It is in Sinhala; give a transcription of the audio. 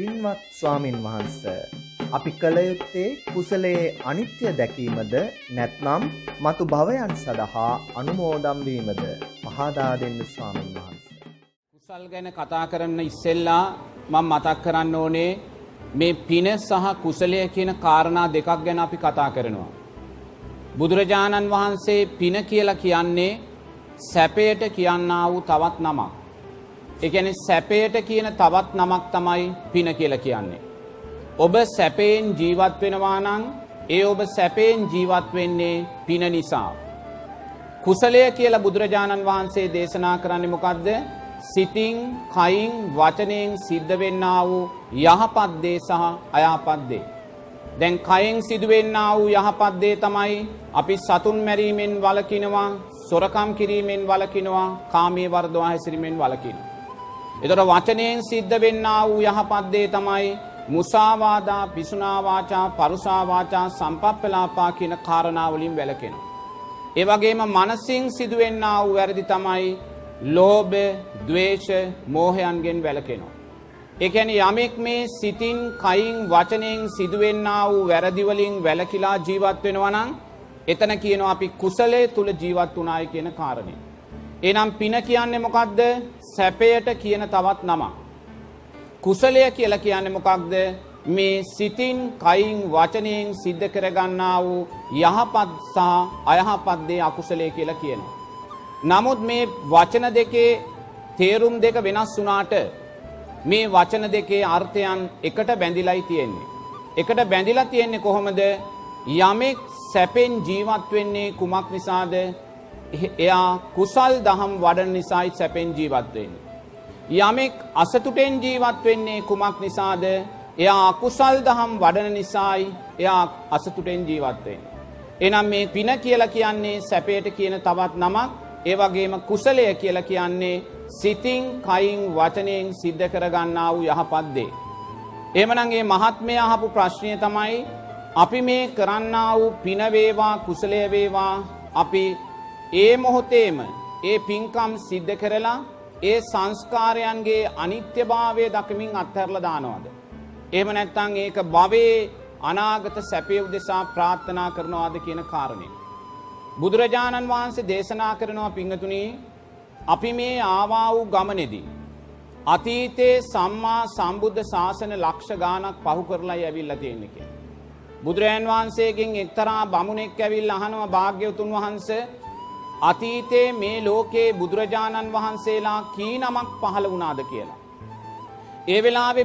පින්වත් ස්වාමින් වහන්ස අපි කළ යුත්තේ කුසලයේ අනිත්‍ය දැකීමද නැත්නම් මතු භවයන් සඳහා අනුමෝදම් වීමද පහදා දෙන්න ස්වාමින් වහන්ස. කුසල් ගැන කතා කරන්න ඉස්සෙල්ලා මම මතක් කරන්න ඕනේ මේ පින සහ කුසලය කියන කාරණා දෙකක් ගැන අපි කතා කරනවා. බුදුරජාණන් වහන්සේ පින කියලා කියන්නේ සැපයට කියන්නා වූ තවත් නමක්. ඒ කියන්නේ සැපයට කියන තවත් නමක් තමයි පින කියලා කියන්නේ. ඔබ සැපයෙන් ජීවත් වෙනවා නම් ඒ ඔබ සැපයෙන් ජීවත් වෙන්නේ පින නිසා. කුසලය කියලා බුදුරජාණන් වහන්සේ දේශනා කරන්නේ මොකද්ද? සිතින්, කයින්, වචනයෙන් සිද්ධ වෙන්නා වූ යහපත් දේ සහ අයහපත් දේ. දැන් කයෙන් සිදුවෙන්නා වූ යහපත් දේ තමයි අපි සතුන් මැරීමෙන් වළකිනවා, සොරකම් කිරීමෙන් වළකිනවා, කාමයේ වර්ධවා හැසිරීමෙන් වළකිනවා. එතකොට වචනයෙන් සිද්ධ වෙන්නා වූ යහපත් දේ තමයි මුසාවාදා, පිසුනා වාචා, පරුසා වාචා, සම්පප්පලාපා කියන කාරණා වලින් වැළකෙනවා. ඒ වගේම මනසින් සිදුවෙන්නා වූ වැරදි තමයි ලෝභ, ద్వේෂ, මෝහයන්ගෙන් වැළකෙනවා. ඒ කියන්නේ යමෙක් මේ සිතින්, කයින්, වචනයෙන් සිදුවෙන්නා වූ වැරදි වලින් වැළකීලා ජීවත් වෙනවා නම් එතන කියනවා අපි කුසලයේ තුල ජීවත් වුණායි කියන කාරණේ. එහෙනම් පින කියන්නේ මොකක්ද? සැපයට කියන තවත් නමක්. කුසලය කියලා කියන්නේ මොකක්ද? මේ සිතින්, කයින්, වචනයෙන් සිද්ධ කරගන්නා වූ යහපත් සහ අයහපත් දේ අකුසලය කියලා කියනවා. නමුත් මේ වචන දෙකේ තේරුම් දෙක වෙනස් වුණාට මේ වචන දෙකේ අර්ථයන් එකට බැඳිලායි තියෙන්නේ. එකට බැඳිලා තියෙන්නේ කොහොමද? යමෙක් සැපෙන් ජීවත් වෙන්නේ කුමක් නිසාද? එයා කුසල් දහම් වඩන නිසායි සැපෙන් ජීවත් වෙන්නේ. යමෙක් අසතුටෙන් ජීවත් වෙන්නේ කුමක් නිසාද? එයා අකුසල් දහම් වඩන නිසායි එයා අසතුටෙන් ජීවත් වෙන්නේ. එහෙනම් මේ පින කියලා කියන්නේ සැපයට කියන තවත් නමක්. ඒ වගේම කුසලය කියලා කියන්නේ සිතින්, කයින්, වචනයෙන් සිද්ධ කරගන්නා වූ යහපත් දේ. එහෙමනම් මේ මහත්මය අහපු ප්‍රශ්නය තමයි අපි මේ කරන්නා වූ පින වේවා කුසලය වේවා අපි ඒ මොහොතේම ඒ පින්කම් සිද්ධ කරලා ඒ සංස්කාරයන්ගේ අනිත්‍යභාවය දකිමින් අත්හැරලා දානවද? එහෙම නැත්නම් ඒක භවයේ අනාගත සැපේ උදෙසා ප්‍රාර්ථනා කරනවාද කියන කාරණේ. බුදුරජාණන් වහන්සේ දේශනා කරනවා පිංගතුණී අපි මේ ආවා වූ ගමනේදී අතීතයේ සම්මා සම්බුද්ධ ශාසන ලක්ෂ ගාණක් පහු කරලායි ඇවිල්ලා තියෙන්නේ කියලා. බුදුරජාන් වහන්සේගෙන් එක්තරා බමුණෙක් ඇවිල්ලා අහනවා භාග්‍යවතුන් වහන්සේ අතීතයේ මේ ලෝකේ බුදුරජාණන් වහන්සේලා කී නමක් පහළ වුණාද කියලා. ඒ වෙලාවේ